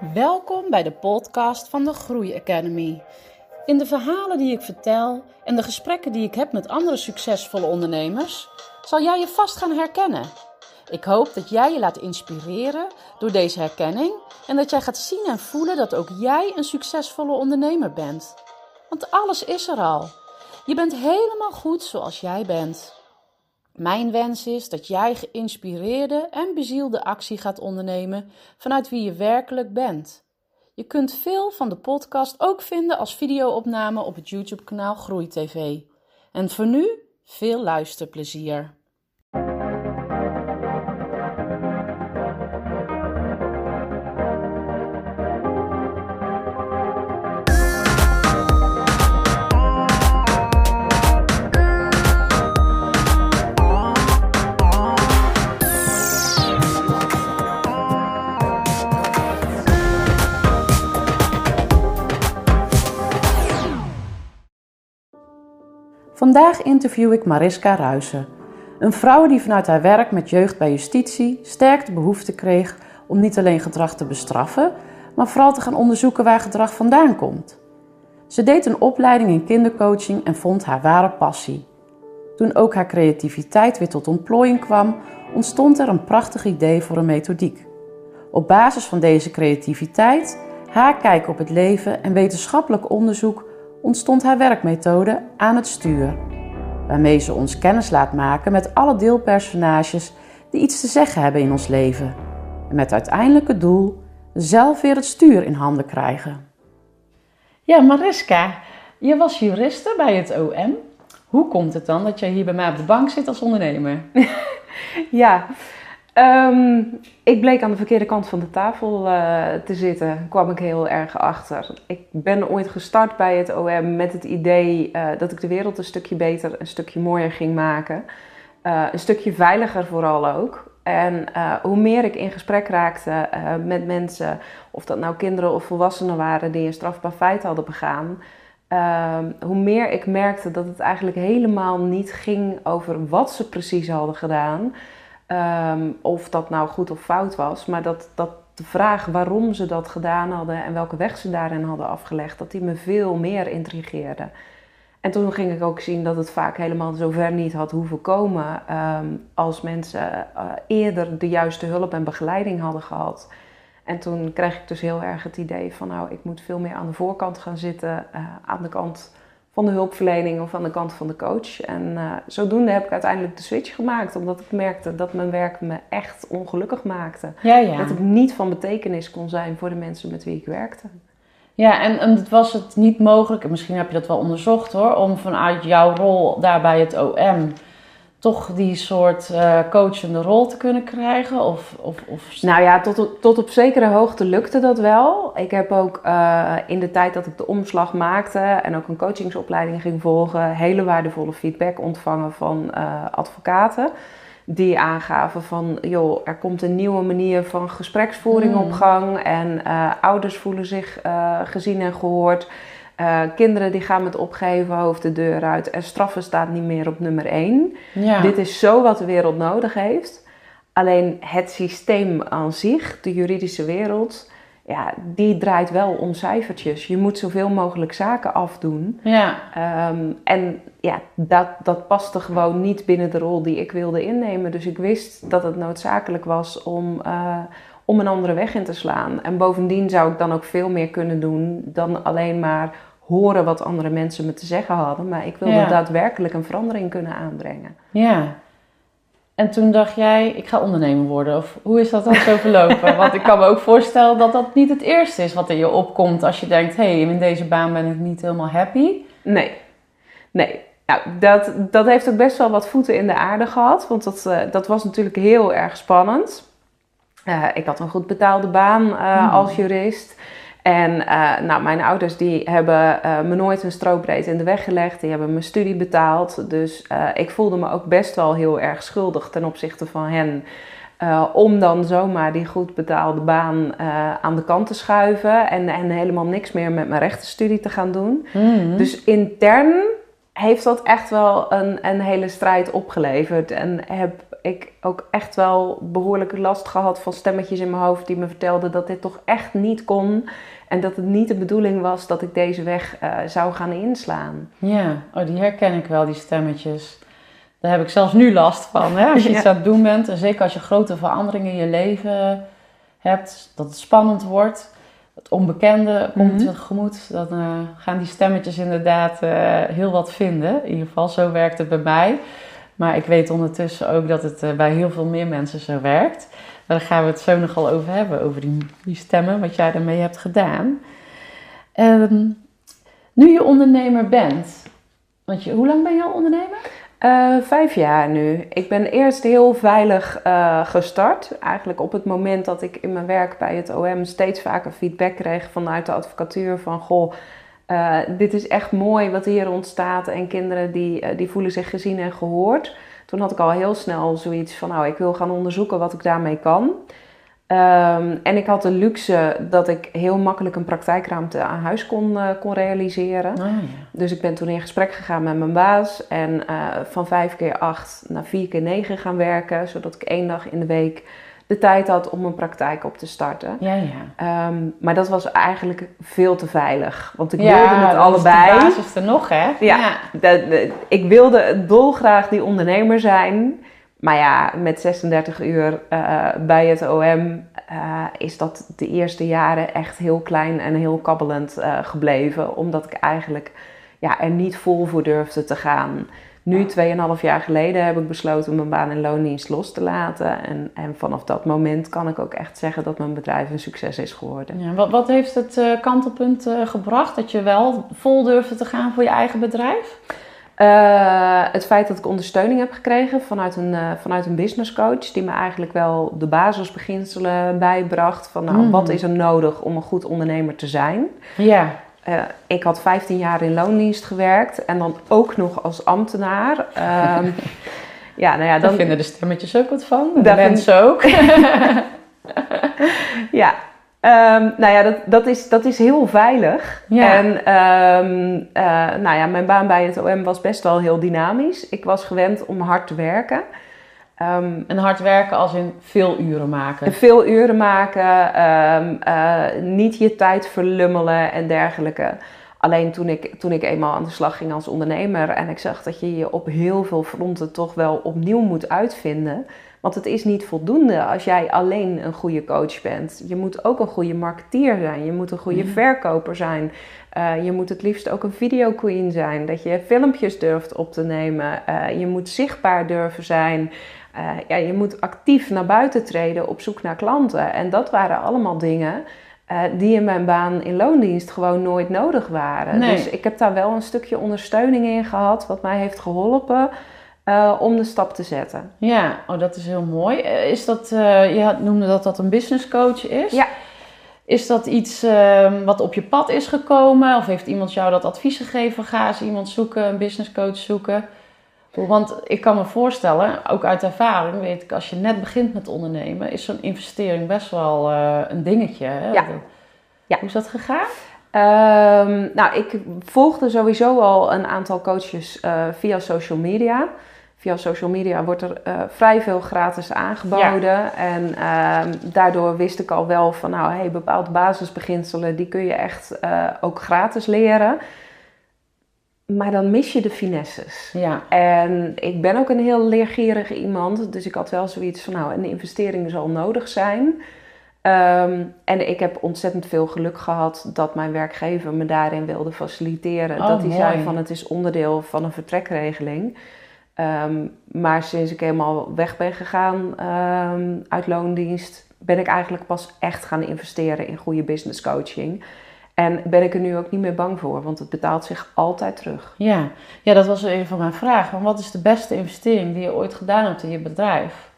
Welkom bij de podcast van de Groei Academy. In de verhalen die ik vertel en de gesprekken die ik heb met andere succesvolle ondernemers, zal jij je vast gaan herkennen. Ik hoop dat jij je laat inspireren door deze herkenning en dat jij gaat zien en voelen dat ook jij een succesvolle ondernemer bent. Want alles is er al. Je bent helemaal goed zoals jij bent. Mijn wens is dat jij geïnspireerde en bezielde actie gaat ondernemen vanuit wie je werkelijk bent. Je kunt veel van de podcast ook vinden als videoopname op het YouTube-kanaal Groei TV. En voor nu veel luisterplezier. Vandaag interview ik Mariska Ruijsen, een vrouw die vanuit haar werk met jeugd bij justitie sterk de behoefte kreeg om niet alleen gedrag te bestraffen, maar vooral te gaan onderzoeken waar gedrag vandaan komt. Ze deed een opleiding in kindercoaching en vond haar ware passie. Toen ook haar creativiteit weer tot ontplooiing kwam, ontstond er een prachtig idee voor een methodiek. Op basis van deze creativiteit, haar kijk op het leven en wetenschappelijk onderzoek ontstond haar werkmethode aan het stuur, waarmee ze ons kennis laat maken met alle deelpersonages die iets te zeggen hebben in ons leven. En met uiteindelijk doel zelf weer het stuur in handen krijgen. Ja, Mariska, je was juriste bij het OM. Hoe komt het dan dat jij hier bij mij op de bank zit als ondernemer? ja, Ehm, ik bleek aan de verkeerde kant van de tafel uh, te zitten, kwam ik heel erg achter. Ik ben ooit gestart bij het OM met het idee uh, dat ik de wereld een stukje beter, een stukje mooier ging maken. Uh, een stukje veiliger vooral ook. En hoe meer ik in gesprek raakte met mensen, of dat nou kinderen of volwassenen waren die een strafbaar feit hadden begaan, ehm, hoe meer ik merkte dat het eigenlijk helemaal niet ging over wat ze precies hadden gedaan. Ehm, of dat nou goed of fout was, maar dat, dat de vraag waarom ze dat gedaan hadden en welke weg ze daarin hadden afgelegd, dat die me veel meer intrigeerde. En toen ging ik ook zien dat het vaak helemaal zover niet had hoeven komen ehm, als mensen uh, eerder de juiste hulp en begeleiding hadden gehad. En toen kreeg ik dus heel erg het idee van nou, ik moet veel meer aan de voorkant gaan zitten, uh, aan de kant van de hulpverlening of aan de kant van de coach. En uh, zodoende heb ik uiteindelijk de switch gemaakt, omdat ik merkte dat mijn werk me echt ongelukkig maakte. Ja, ja. Dat ik niet van betekenis kon zijn voor de mensen met wie ik werkte. Ja, en, en was het niet mogelijk, en misschien heb je dat wel onderzocht hoor, om vanuit jouw rol daar bij het OM toch die soort uh, coachende rol te kunnen krijgen? Of, of, of... Nou ja, tot op, tot op zekere hoogte lukte dat wel. Ik heb ook uh, in de tijd dat ik de omslag maakte en ook een coachingsopleiding ging volgen, hele waardevolle feedback ontvangen van uh, advocaten. Die aangaven van, joh, er komt een nieuwe manier van gespreksvoering mm. op gang en ouders voelen zich gezien en gehoord. Uh, kinderen die gaan met opgeheven hoofd de deur uit en straffen staat niet meer op nummer 1. Ja. Dit is zo wat de wereld nodig heeft. Alleen het systeem aan zich, de juridische wereld, ja, die draait wel om cijfertjes. Je moet zoveel mogelijk zaken afdoen. Ja. Um, en ja, dat, dat paste gewoon niet binnen de rol die ik wilde innemen. Dus ik wist dat het noodzakelijk was om, uh, om een andere weg in te slaan. En bovendien zou ik dan ook veel meer kunnen doen dan alleen maar horen wat andere mensen me te zeggen hadden. Maar ik wilde daadwerkelijk een verandering kunnen aanbrengen. Ja. En toen dacht jij, ik ga ondernemer worden. Of hoe is dat dan zo verlopen? Want ik kan me ook voorstellen dat dat niet het eerste is wat in je opkomt als je denkt, hé, hey, in deze baan ben ik niet helemaal happy. Nee, nee. Nou, dat, dat heeft ook best wel wat voeten in de aarde gehad. Want dat, uh, dat was natuurlijk heel erg spannend. Uh, ik had een goed betaalde baan uh, hmm. als jurist. En uh, nou, mijn ouders die hebben uh, me nooit een strobreed in de weg gelegd. Die hebben mijn studie betaald. Dus uh, ik voelde me ook best wel heel erg schuldig ten opzichte van hen. om dan zomaar die goed betaalde baan aan de kant te schuiven. En, en helemaal niks meer met mijn rechtenstudie te gaan doen. Mm -hmm. Dus intern heeft dat echt wel een, een hele strijd opgeleverd. En heb ik ook echt wel behoorlijk last gehad van stemmetjes in mijn hoofd die me vertelden dat dit toch echt niet kon. En dat het niet de bedoeling was dat ik deze weg uh, zou gaan inslaan. Ja, oh, die herken ik wel, die stemmetjes. Daar heb ik zelfs nu last van. Hè? Als je iets aan het doen bent, en zeker als je grote veranderingen in je leven hebt, dat het spannend wordt, het onbekende komt mm -hmm. tegemoet, dan uh, gaan die stemmetjes inderdaad uh, heel wat vinden. In ieder geval, zo werkt het bij mij. Maar ik weet ondertussen ook dat het bij heel veel meer mensen zo werkt. Daar gaan we het zo nogal over hebben, over die, stemmen, wat jij daarmee hebt gedaan. Um, nu je ondernemer bent, want je, hoe lang ben je al ondernemer? Uh, vijf jaar nu. Ik ben eerst heel veilig uh, gestart. Eigenlijk op het moment dat ik in mijn werk bij het OM steeds vaker feedback kreeg vanuit de advocatuur van goh, uh, dit is echt mooi wat hier ontstaat en kinderen die, die voelen zich gezien en gehoord. Toen had ik al heel snel zoiets van nou, ik wil gaan onderzoeken wat ik daarmee kan. Um, en ik had de luxe dat ik heel makkelijk een praktijkruimte aan huis kon, uh, kon realiseren. Oh, ja. Dus ik ben toen in gesprek gegaan met mijn baas en uh, van vijf keer acht naar vier keer negen gaan werken, zodat ik één dag in de week de tijd had om mijn praktijk op te starten. Ja, ja. Um, maar dat was eigenlijk veel te veilig, want ik wilde het allebei. Ja, dat is er nog, hè? Ja, ik wilde dolgraag die ondernemer zijn. Maar ja, met 36 uur uh, bij het OM uh, is dat de eerste jaren echt heel klein en heel kabbelend uh, gebleven. Omdat ik eigenlijk ja, er niet vol voor durfde te gaan. Nu, 2,5 jaar geleden, heb ik besloten mijn baan in loondienst los te laten. En, en vanaf dat moment kan ik ook echt zeggen dat mijn bedrijf een succes is geworden. Ja, wat, wat heeft het uh, kantelpunt uh, gebracht dat je wel vol durfde te gaan voor je eigen bedrijf? Uh, het feit dat ik ondersteuning heb gekregen vanuit een, uh, vanuit een business coach, die me eigenlijk wel de basisbeginselen bijbracht. Van nou, mm. wat is er nodig om een goed ondernemer te zijn? Ja. Uh, ik had 15 jaar in loondienst gewerkt en dan ook nog als ambtenaar. Um, ja, nou ja, dan Daar vinden de stemmetjes ook wat van. De mensen ook. ja, Um, nou ja, dat, dat, is, dat is heel veilig. Ja. En um, uh, nou ja, mijn baan bij het OM was best wel heel dynamisch. Ik was gewend om hard te werken. Um, en hard werken als in veel uren maken? Veel uren maken, uh, niet je tijd verlummelen en dergelijke. Alleen toen ik, toen ik eenmaal aan de slag ging als ondernemer en ik zag dat je je op heel veel fronten toch wel opnieuw moet uitvinden want het is niet voldoende als jij alleen een goede coach bent. Je moet ook een goede marketeer zijn. Je moet een goede mm. verkoper zijn. Uh, je moet het liefst ook een video queen zijn. Dat je filmpjes durft op te nemen. Uh, je moet zichtbaar durven zijn. Uh, ja, je moet actief naar buiten treden op zoek naar klanten. En dat waren allemaal dingen die in mijn baan in loondienst gewoon nooit nodig waren. Nee. Dus ik heb daar wel een stukje ondersteuning in gehad, wat mij heeft geholpen. Uh, om de stap te zetten. Ja, oh, dat is heel mooi. Eh, is dat, je noemde dat dat een business coach is. Ja. Is dat iets uh, wat op je pad is gekomen? Of heeft iemand jou dat advies gegeven? Ga eens iemand zoeken, een business coach zoeken. Want ik kan me voorstellen, ook uit ervaring weet ik, als je net begint met ondernemen, is zo'n investering best wel een dingetje. Hè? Ja. ja. Hoe is dat gegaan? Um, nou, ik volgde sowieso al een aantal coaches via social media via social media wordt er uh, vrij veel gratis aangeboden. Ja. En uh, daardoor wist ik al wel van, nou, hey, bepaalde basisbeginselen, die kun je echt ook gratis leren. Maar dan mis je de finesses. Ja. En ik ben ook een heel leergierige iemand. Dus ik had wel zoiets van, nou, een investering zal nodig zijn. Um, en ik heb ontzettend veel geluk gehad dat mijn werkgever me daarin wilde faciliteren. Oh, dat hij zei van, het is onderdeel van een vertrekregeling. Um, maar sinds ik helemaal weg ben gegaan um, uit loondienst, ben ik eigenlijk pas echt gaan investeren in goede business coaching. En ben ik er nu ook niet meer bang voor, want het betaalt zich altijd terug. Ja, ja dat was een van mijn vragen. Wat is de beste investering die je ooit gedaan hebt in je bedrijf?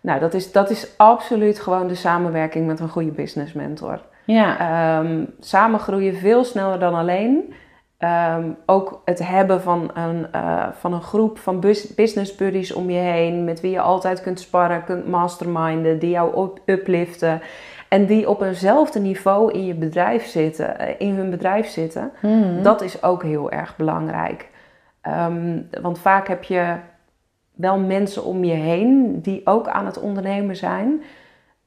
Nou, dat is, dat is absoluut gewoon de samenwerking met een goede business mentor. Ja. Um, samen groeien veel sneller dan alleen. Um, ook het hebben van een, uh, van een groep van business buddies om je heen, met wie je altijd kunt sparren, kunt masterminden, die jou upliften en die op eenzelfde niveau in je bedrijf zitten, uh, in hun bedrijf zitten, mm. dat is ook heel erg belangrijk. Ehm, want vaak heb je wel mensen om je heen die ook aan het ondernemen zijn.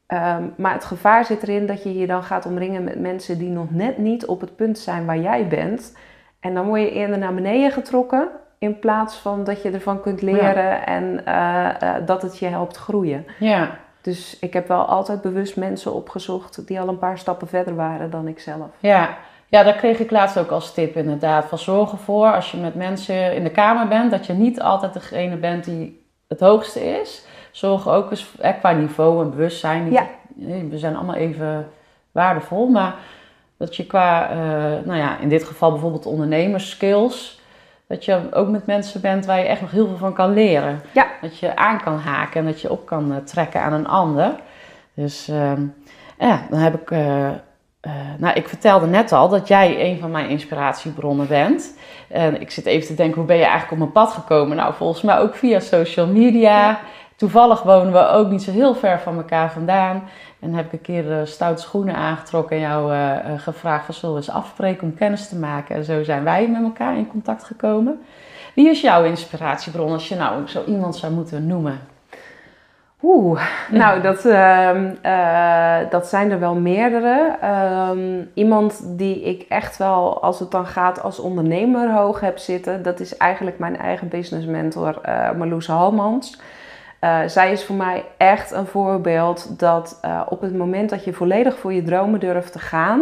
Ehm, maar het gevaar zit erin dat je je dan gaat omringen met mensen die nog net niet op het punt zijn waar jij bent. En dan word je eerder naar beneden getrokken in plaats van dat je ervan kunt leren en eh, eh, dat het je helpt groeien. Ja. Dus ik heb wel altijd bewust mensen opgezocht die al een paar stappen verder waren dan ik zelf. Ja. Ja, daar kreeg ik laatst ook als tip inderdaad. Van zorg ervoor als je met mensen in de kamer bent, dat je niet altijd degene bent die het hoogste is. Zorg ook eens eh, qua niveau en bewustzijn. Ja. We zijn allemaal even waardevol, maar dat je qua, nou ja, in dit geval bijvoorbeeld ondernemerskills dat je ook met mensen bent waar je echt nog heel veel van kan leren. Ja. Dat je aan kan haken en dat je op kan eh, trekken aan een ander. Dus uh, ja, dan heb ik. Uh, nou, ik vertelde net al dat jij een van mijn inspiratiebronnen bent. En ik zit even te denken, hoe ben je eigenlijk op mijn pad gekomen? Nou, volgens mij ook via social media. Toevallig wonen we ook niet zo heel ver van elkaar vandaan. En heb ik een keer de stoute schoenen aangetrokken en jou uh, gevraagd van zullen we eens afspreken om kennis te maken. En zo zijn wij met elkaar in contact gekomen. Wie is jouw inspiratiebron als je nou zo iemand zou moeten noemen? Oeh, nou dat, uh, uh, dat zijn er wel meerdere. Uh, iemand die ik echt wel, als het dan gaat als ondernemer hoog heb zitten, dat is eigenlijk mijn eigen business mentor Marloes Halmans. Uh, zij is voor mij echt een voorbeeld dat uh, op het moment dat je volledig voor je dromen durft te gaan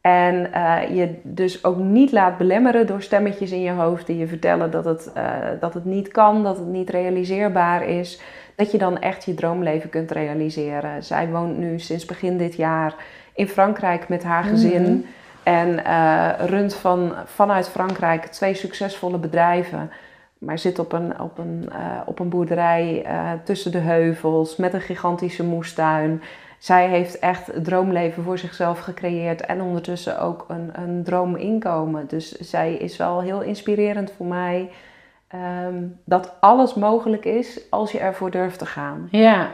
en uh, je dus ook niet laat belemmeren door stemmetjes in je hoofd die je vertellen dat het, dat het niet kan, dat het niet realiseerbaar is, dat je dan echt je droomleven kunt realiseren. Zij woont nu sinds begin dit jaar in Frankrijk met haar gezin. Mm -hmm. En runt van, vanuit Frankrijk twee succesvolle bedrijven maar zit op een, op een, uh, op een boerderij uh, tussen de heuvels met een gigantische moestuin. Zij heeft echt het droomleven voor zichzelf gecreëerd en ondertussen ook een, een droominkomen. Dus zij is wel heel inspirerend voor mij. Um, dat alles mogelijk is als je ervoor durft te gaan. Ja,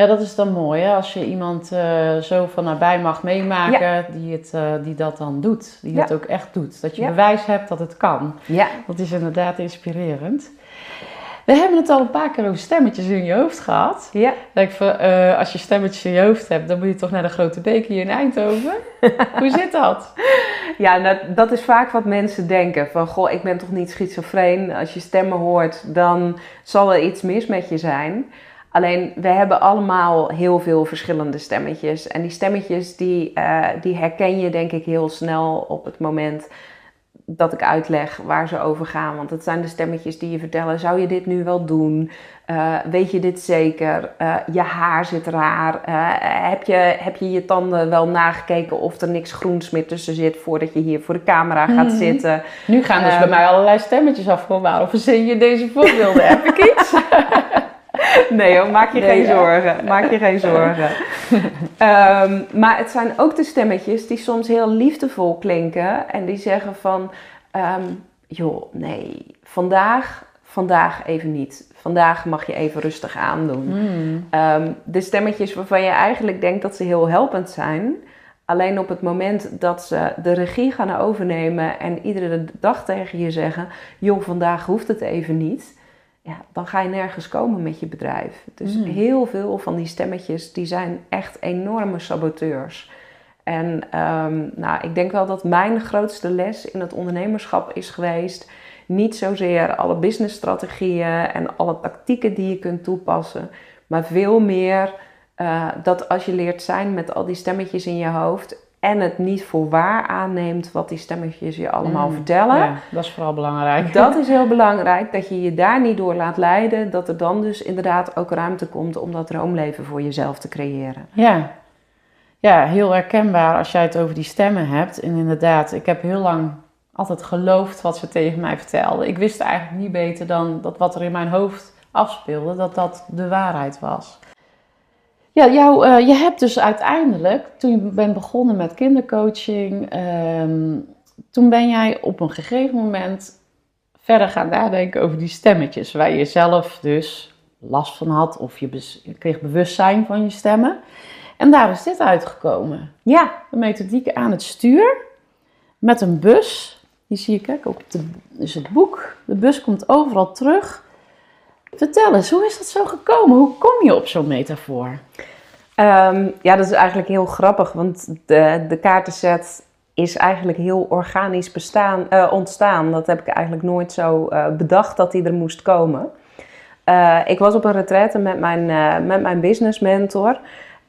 ja, dat is dan mooi hè? als je iemand uh, zo van nabij mag meemaken ja. die, het, uh, die dat dan doet. Die ja. het ook echt doet. Dat je bewijs hebt dat het kan. Ja. Dat is inderdaad inspirerend. We hebben het al een paar keer over stemmetjes in je hoofd gehad. Ja. Ik van, uh, als je stemmetjes in je hoofd hebt, dan moet je toch naar de Grote Beek hier in Eindhoven. Hoe zit dat? Ja, dat, dat is vaak wat mensen denken. Van, goh, ik ben toch niet schizofreen. Als je stemmen hoort, dan zal er iets mis met je zijn. Alleen we hebben allemaal heel veel verschillende stemmetjes. En die stemmetjes die, uh, die herken je denk ik heel snel op het moment dat ik uitleg waar ze over gaan. Want het zijn de stemmetjes die je vertellen: zou je dit nu wel doen? Uh, weet je dit zeker? Uh, je haar zit raar. heb, je, heb je je tanden wel nagekeken of er niks groens meer tussen zit voordat je hier voor de camera gaat mm. zitten? Nu gaan dus bij mij allerlei stemmetjes af. Waarom verzin je deze voorbeelden? heb ik iets? Nee hoor, maak je nee, geen ja. zorgen. Maak je geen zorgen. um, maar het zijn ook de stemmetjes die soms heel liefdevol klinken. En die zeggen van, um, joh, nee, vandaag, vandaag even niet. Vandaag mag je even rustig aandoen. Mm. Um, de stemmetjes waarvan je eigenlijk denkt dat ze heel helpend zijn... Alleen op het moment dat ze de regie gaan overnemen en iedere dag tegen je zeggen: joh, vandaag hoeft het even niet ja, dan ga je nergens komen met je bedrijf. Dus Mm. heel veel van die stemmetjes, die zijn echt enorme saboteurs. En ehm, nou, ik denk wel dat mijn grootste les in het ondernemerschap is geweest... niet zozeer alle businessstrategieën en alle tactieken die je kunt toepassen... maar veel meer uh, dat als je leert zijn met al die stemmetjes in je hoofd en het niet voor waar aanneemt wat die stemmetjes je allemaal Mm, vertellen. Ja, dat is vooral belangrijk. Dat is heel belangrijk, dat je je daar niet door laat leiden. Dat er dan dus inderdaad ook ruimte komt om dat droomleven voor jezelf te creëren. Ja. ja, heel herkenbaar als jij het over die stemmen hebt. En inderdaad, ik heb heel lang altijd geloofd wat ze tegen mij vertelden. Ik wist eigenlijk niet beter dan dat wat er in mijn hoofd afspeelde, dat dat de waarheid was. Ja, jou, uh, je hebt dus uiteindelijk, toen je bent begonnen met kindercoaching, um, toen ben jij op een gegeven moment verder gaan nadenken over die stemmetjes, waar je zelf dus last van had of je, je kreeg bewustzijn van je stemmen. En daar is dit uitgekomen. Ja. De methodiek aan het stuur met een bus Hier zie je, kijk, ook op de, dus het boek. De bus komt overal terug. Vertel eens, hoe is dat zo gekomen? Hoe kom je op zo'n metafoor? Ehm, ja, dat is eigenlijk heel grappig, want de, de kaartenset is eigenlijk heel organisch bestaan, uh, ontstaan. Dat heb ik eigenlijk nooit zo uh, bedacht dat die er moest komen. Uh, ik was op een retraite met mijn, met mijn business mentor.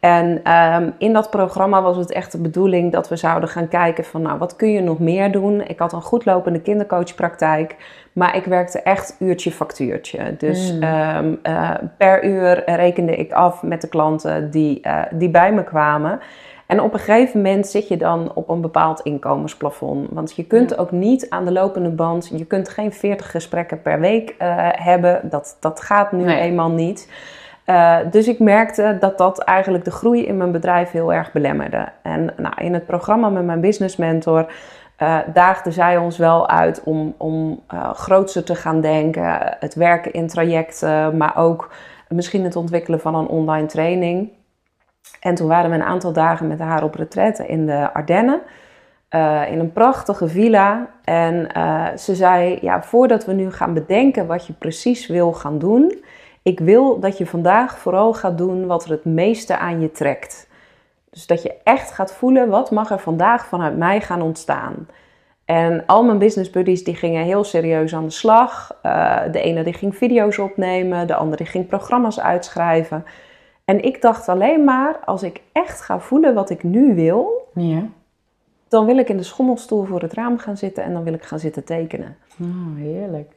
En um, in dat programma was het echt de bedoeling dat we zouden gaan kijken van, nou, wat kun je nog meer doen? Ik had een goed lopende kindercoachpraktijk, maar ik werkte echt uurtje factuurtje. Dus mm. um, uh, per uur rekende ik af met de klanten die, uh, die bij me kwamen. En op een gegeven moment zit je dan op een bepaald inkomensplafond. Want je kunt ook niet aan de lopende band, je kunt geen 40 gesprekken per week uh, hebben. Dat, dat gaat nu nee. eenmaal niet. Uh, dus ik merkte dat dat eigenlijk de groei in mijn bedrijf heel erg belemmerde. En nou, in het programma met mijn business mentor uh, daagde zij ons wel uit om, om uh, grootser te gaan denken. Het werken in trajecten, maar ook misschien het ontwikkelen van een online training. En toen waren we een aantal dagen met haar op retraite in de Ardennen. in een prachtige villa. En ze zei: Ja, voordat we nu gaan bedenken wat je precies wil gaan doen, ik wil dat je vandaag vooral gaat doen wat er het meeste aan je trekt. Dus dat je echt gaat voelen, wat mag er vandaag vanuit mij gaan ontstaan? En al mijn business buddies die gingen heel serieus aan de slag. Uh, de ene die ging video's opnemen, de andere die ging programma's uitschrijven. En ik dacht alleen maar, als ik echt ga voelen wat ik nu wil, ja. dan wil ik in de schommelstoel voor het raam gaan zitten en dan wil ik gaan zitten tekenen. Oh, heerlijk.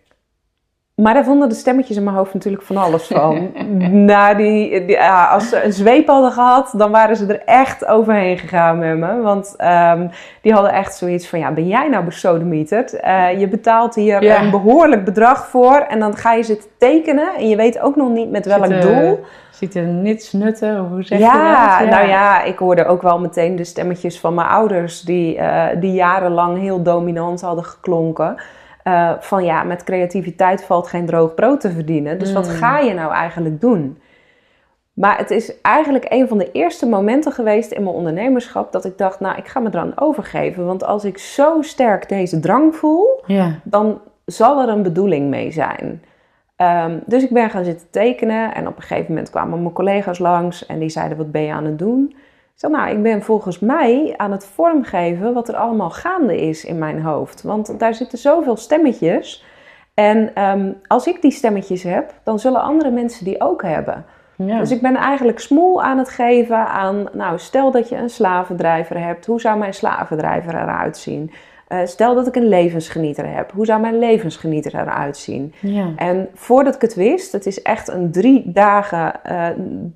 Maar daar vonden de stemmetjes in mijn hoofd natuurlijk van alles van. Na die, die ja, als ze een zweep hadden gehad, dan waren ze er echt overheen gegaan met me. Want um, die hadden echt zoiets van, ja, ben jij nou besodemieterd? Uh, je betaalt hier ja. een behoorlijk bedrag voor en dan ga je zitten tekenen. En je weet ook nog niet met welk doel. Ziet er niets nutten, hoe zeg ja, je dat? Ja, nou ja, ik hoorde ook wel meteen de stemmetjes van mijn ouders... die, uh, die jarenlang heel dominant hadden geklonken... Uh, van ja, met creativiteit valt geen droog brood te verdienen. Dus mm. wat ga je nou eigenlijk doen? Maar het is eigenlijk een van de eerste momenten geweest in mijn ondernemerschap dat ik dacht, nou, ik ga me eraan overgeven. Want als ik zo sterk deze drang voel, yeah. dan zal er een bedoeling mee zijn. Um, dus ik ben gaan zitten tekenen en op een gegeven moment kwamen mijn collega's langs en die zeiden, wat ben je aan het doen? Ik nou, ik ben volgens mij aan het vormgeven wat er allemaal gaande is in mijn hoofd. Want daar zitten zoveel stemmetjes. En um, als ik die stemmetjes heb, dan zullen andere mensen die ook hebben. Ja. Dus ik ben eigenlijk smoel aan het geven aan, nou, stel dat je een slavendrijver hebt. Hoe zou mijn slavendrijver eruit zien? Uh, stel dat ik een levensgenieter heb. Hoe zou mijn levensgenieter eruit zien? Ja. En voordat ik het wist, het is echt een drie dagen uh,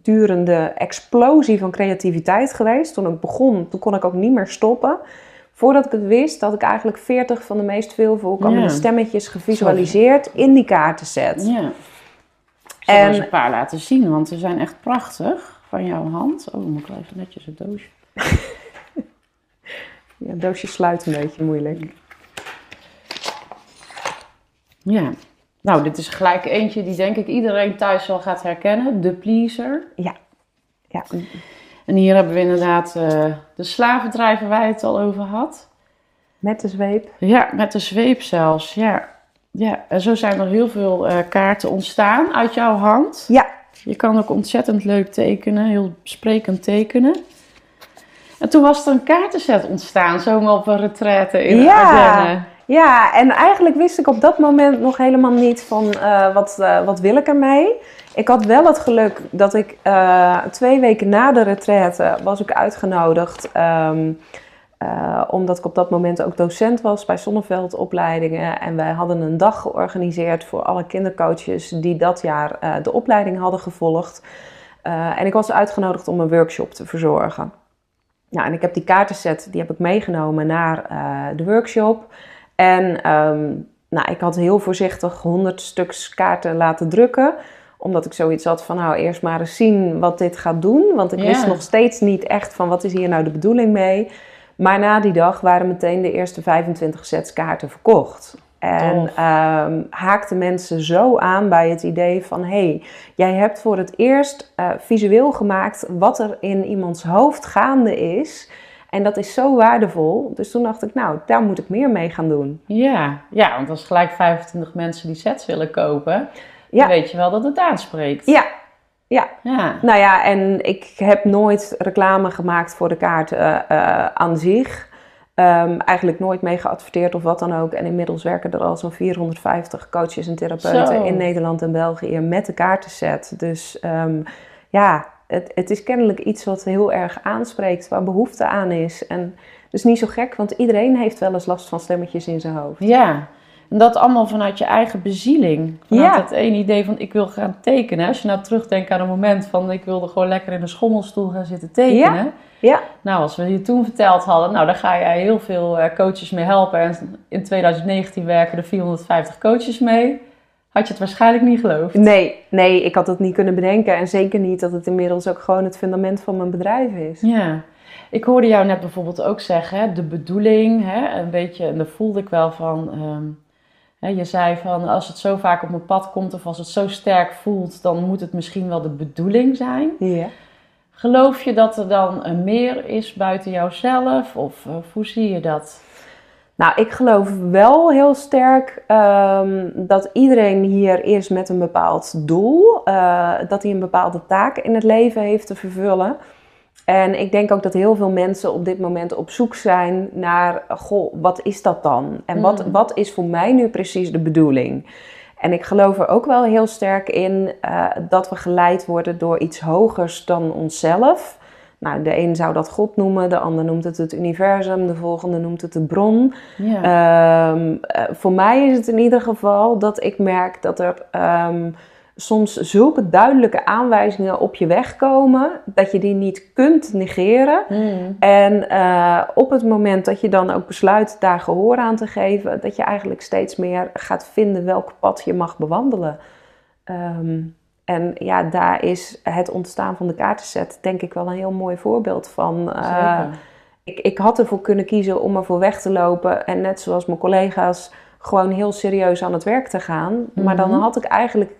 durende explosie van creativiteit geweest. Toen ik begon, toen kon ik ook niet meer stoppen. Voordat ik het wist, had ik eigenlijk 40 van de meest veel voorkomende ja. stemmetjes gevisualiseerd Sorry. in die kaartenset. Ja. Ik en een paar laten zien, want ze zijn echt prachtig van jouw hand. Oh, dan moet ik wel even netjes het doosje. Ja, het doosje sluit een beetje moeilijk. Ja, nou, dit is gelijk eentje die denk ik iedereen thuis wel gaat herkennen. De pleaser. Ja. ja. En hier hebben we inderdaad uh, de slavendrijver waar je het al over had. Met de zweep. Ja, met de zweep zelfs, ja. Ja, en zo zijn er heel veel uh, kaarten ontstaan uit jouw hand. Ja. Je kan ook ontzettend leuk tekenen, heel sprekend tekenen. En toen was er een kaartenset ontstaan, zomaar op een retraite in ja. Ardennen. Ja, en eigenlijk wist ik op dat moment nog helemaal niet van uh, wat, uh, wat wil ik ermee. Ik had wel het geluk dat ik uh, twee weken na de retraite was ik uitgenodigd. Um, omdat ik op dat moment ook docent was bij Zonneveld opleidingen. En wij hadden een dag georganiseerd voor alle kindercoaches die dat jaar de opleiding hadden gevolgd. en ik was uitgenodigd om een workshop te verzorgen. Nou, en ik heb die kaartenset, die heb ik meegenomen naar uh, de workshop. En um, nou, ik had heel voorzichtig 100 stuks kaarten laten drukken. Omdat ik zoiets had van, nou, eerst maar eens zien wat dit gaat doen. Want ik wist nog steeds niet echt van, wat is hier nou de bedoeling mee? Maar na die dag waren meteen de eerste 25 sets kaarten verkocht. En um, haakte mensen zo aan bij het idee van: hé, hey, jij hebt voor het eerst uh, visueel gemaakt wat er in iemands hoofd gaande is. En dat is zo waardevol. Dus toen dacht ik, nou, daar moet ik meer mee gaan doen. Ja, ja want als gelijk 25 mensen die sets willen kopen, Ja. dan weet je wel dat het aanspreekt. Ja, ja. Ja. Nou ja, en ik heb nooit reclame gemaakt voor de kaart eh, eh, aan zich. Ehm, eigenlijk nooit mee geadverteerd of wat dan ook. En inmiddels werken er al zo'n 450 coaches en therapeuten Zo. in Nederland en België met de kaartenset. Dus ehm, ja, het, het is kennelijk iets wat heel erg aanspreekt, waar behoefte aan is. En dus niet zo gek, want iedereen heeft wel eens last van stemmetjes in zijn hoofd. Ja, en dat allemaal vanuit je eigen bezieling. Vanuit Ja. het ene idee van ik wil gaan tekenen. Als je nou terugdenkt aan een moment van ik wilde gewoon lekker in een schommelstoel gaan zitten tekenen. Ja, Nou, als we je toen verteld hadden, nou daar ga jij heel veel eh, coaches mee helpen. En in 2019 werken er 450 coaches mee. Had je het waarschijnlijk niet geloofd. nee, nee, ik had het niet kunnen bedenken. En zeker niet dat het inmiddels ook gewoon het fundament van mijn bedrijf is. Ja, ik hoorde jou net bijvoorbeeld ook zeggen, hè, de bedoeling, hè, een beetje, en daar voelde ik wel van, ehm, je zei van als het zo vaak op mijn pad komt of als het zo sterk voelt, dan moet het misschien wel de bedoeling zijn. Ja. Geloof je dat er dan een meer is buiten jouzelf of, of hoe zie je dat? Nou, ik geloof wel heel sterk ehm, dat iedereen hier is met een bepaald doel. eh, dat hij een bepaalde taak in het leven heeft te vervullen. En ik denk ook dat heel veel mensen op dit moment op zoek zijn naar, goh, wat is dat dan? En wat, Mm. wat is voor mij nu precies de bedoeling? En ik geloof er ook wel heel sterk in eh, dat we geleid worden door iets hogers dan onszelf. Nou, de een zou dat God noemen, de ander noemt het het universum, de volgende noemt het de bron. Ja, Ehm, eh, voor mij is het in ieder geval dat ik merk dat er ehm, soms zulke duidelijke aanwijzingen op je weg komen dat je die niet kunt negeren. Mm. En eh, op het moment dat je dan ook besluit daar gehoor aan te geven, dat je eigenlijk steeds meer gaat vinden welk pad je mag bewandelen. Ehm, en ja, daar is het ontstaan van de kaartenset denk ik wel een heel mooi voorbeeld van. Eh, ik, ik had ervoor kunnen kiezen om ervoor weg te lopen en net zoals mijn collega's gewoon heel serieus aan het werk te gaan. Maar dan Mhm. had ik eigenlijk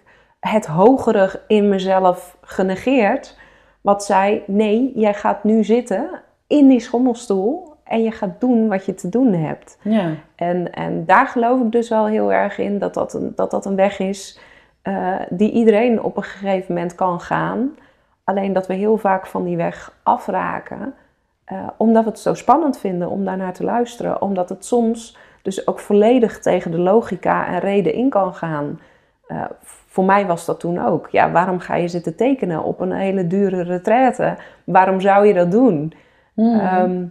het hogere in mezelf genegeerd. Wat zei, nee, jij gaat nu zitten in die schommelstoel en je gaat doen wat je te doen hebt. Ja. En, en daar geloof ik dus wel heel erg in dat dat een, dat dat een weg is eh, die iedereen op een gegeven moment kan gaan. Alleen dat we heel vaak van die weg afraken, eh, omdat we het zo spannend vinden om daarnaar te luisteren. Omdat het soms dus ook volledig tegen de logica en reden in kan gaan. Eh, voor mij was dat toen ook. Ja, waarom ga je zitten tekenen op een hele dure retraite? Waarom zou je dat doen? Mm. Ehm,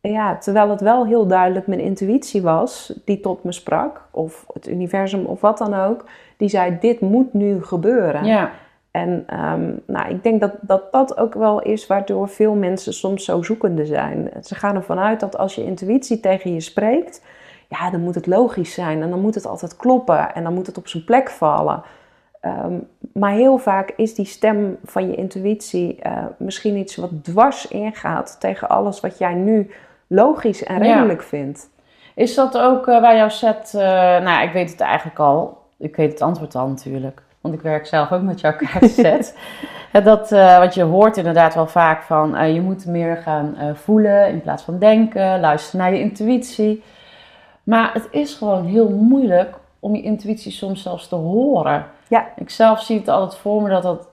ja, terwijl het wel heel duidelijk mijn intuïtie was die tot me sprak, of het universum of wat dan ook, die zei: Dit moet nu gebeuren. ja. En ehm, nou, ik denk dat, dat dat ook wel is waardoor veel mensen soms zo zoekende zijn. Ze gaan ervan uit dat als je intuïtie tegen je spreekt, ja, dan moet het logisch zijn en dan moet het altijd kloppen en dan moet het op zijn plek vallen. Ehm, maar heel vaak is die stem van je intuïtie eh, misschien iets wat dwars ingaat tegen alles wat jij nu logisch en Ja. redelijk vindt. Is dat ook eh, bij jouw set? eh, nou, ik weet het eigenlijk al. Ik weet het antwoord al natuurlijk. Want ik werk zelf ook met jouw kaartset. Dat, eh, wat je hoort inderdaad wel vaak van... eh, je moet meer gaan eh, voelen in plaats van denken. Luisteren naar je intuïtie. Maar het is gewoon heel moeilijk om je intuïtie soms zelfs te horen. Ja. Ik zelf zie het altijd voor me dat dat...